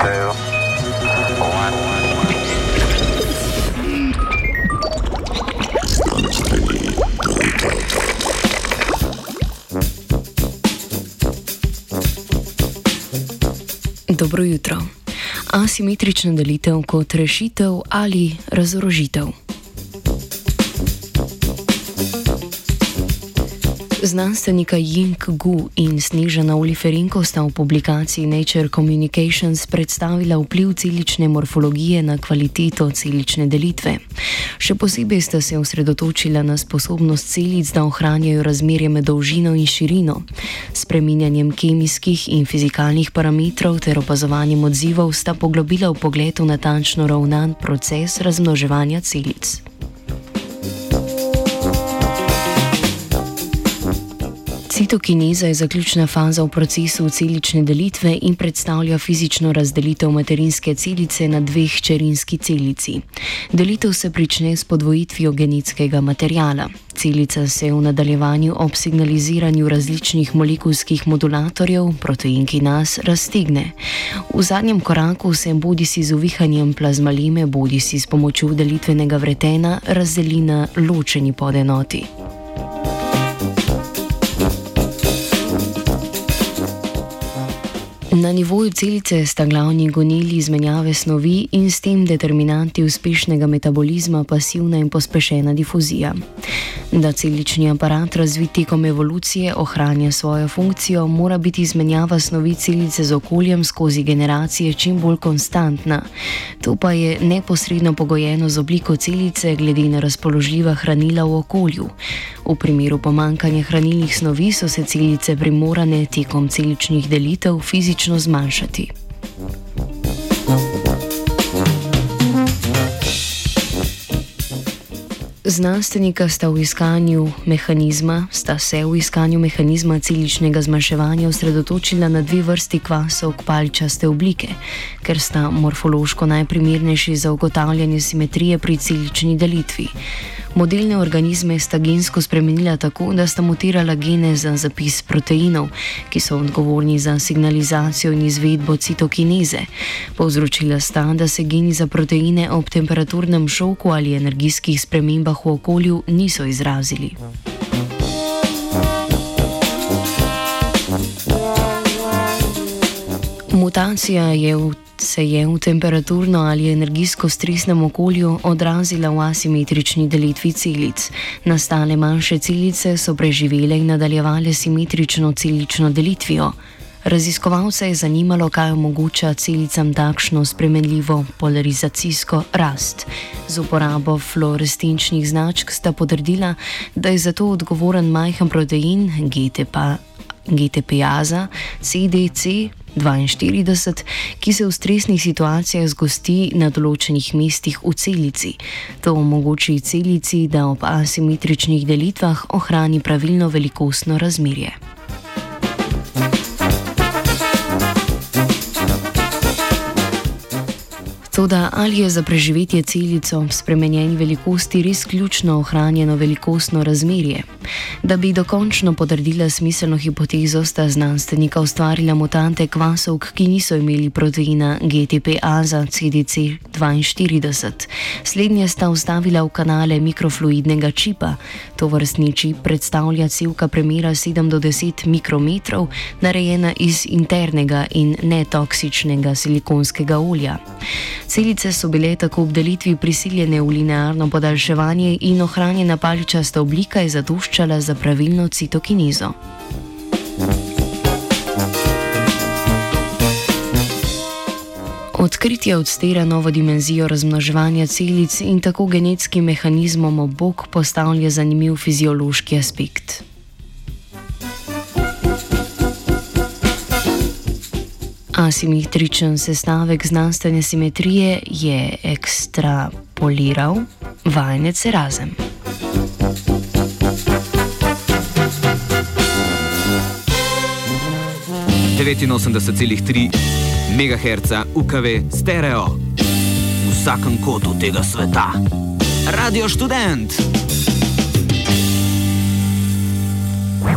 two, one. Dobro jutro. Asimetrična delitev kot rešitev ali razorožitev. Znanstvenika Ying Gu in Snežana Oliferenko sta v publikaciji Nature Communications predstavila vpliv celične morfologije na kvaliteto celične delitve. Še posebej sta se osredotočila na sposobnost celic, da ohranjajo razmerje med dolžino in širino. Spreminjanjem kemijskih in fizikalnih parametrov ter opazovanjem odzivov sta poglobila v pogled v natančno ravnan proces razmnoževanja celic. Citokineza je zaključna faza v procesu celične delitve in predstavlja fizično razdelitev materinske celice na dveh čerinski celici. Delitev se prične s podvojitvijo genetskega materijala. Celica se v nadaljevanju ob signaliziranju različnih molekulskih modulatorjev, protein kinas, raztegne. V zadnjem koraku se bodi si z uvihanjem plazmalime, bodi si s pomočjo delitvenega vretena razdeli na ločeni podenoti. Na nivoju celice sta glavni gonili izmenjave snovi in s tem determinanti uspešnega metabolizma pasivna in pospešena difuzija. Da celični aparat razvit tekom evolucije ohranja svojo funkcijo, mora biti izmenjava snovi celice z okoljem skozi generacije čim bolj konstantna. To pa je neposredno pogojeno z obliko celice glede na razpoložljiva hranila v okolju. V primeru pomankanja hranilnih snovi so se celice primorane tekom celičnih delitev fizično zmanjšati. Znanstvenika sta, v iskanju mehanizma, sta se v iskanju mehanizma celičnega zmanjševanja osredotočila na dve vrsti kvasov paličaste oblike, ker sta morfološko najprimernejši za ugotavljanje simetrije pri celični delitvi. Modelne organizme sta gensko spremenila tako, da sta mutirala gene za zapis proteinov, ki so odgovorni za signalizacijo in izvedbo citokineze. Povzročila sta, da se geni za proteine ob temperaturnem šoku ali energijskih spremembah v okolju niso izrazili. Mutacija je v se je v temperaturno ali energijsko stresnem okolju odrazila v asimetrični delitvi celic. Nastale manjše celice so preživele in nadaljevale simetrično celično delitvijo. Raziskovalce je zanimalo, kaj omogoča celicam takšno spremenljivo polarizacijsko rast. Z uporabo fluorescenčnih značk sta potrdila, da je za to odgovoren majhen protein GTP. GTP-aza, CDC 42, ki se v stresnih situacijah zgosti na določenih mestih v celici. To omogoči celici, da ob asimetričnih delitvah ohrani pravilno velikostno razmerje. Toda ali je za preživetje celico ob spremenjeni velikosti res ključno ohranjeno velikostno razmerje? Da bi dokončno potrdila smiselno hipotezo, sta znanstvenika ustvarila mutante kvasovk, ki niso imeli proteina GTP-A za CDC-42. Slednje sta ustavila v kanale mikrofluidnega čipa. To vrstni čip predstavlja celka premjera 7 do 10 mikrometrov, narejena iz internega in netoksičnega silikonskega olja. Celice so bile tako ob delitvi prisiljene v linearno podaljševanje in ohranjena paličasta oblika je zadoščala za pravilno citokinizo. Odkritje odstira novo dimenzijo razmnoževanja celic in tako genetskim mehanizmom obok postavlja zanimiv fiziološki aspekt. Asimetričen sestavek znanstvene simetrije je ekstrapoliral vajenec razem. MHz UKV stereo v vsakem kotu tega sveta. Radio študent.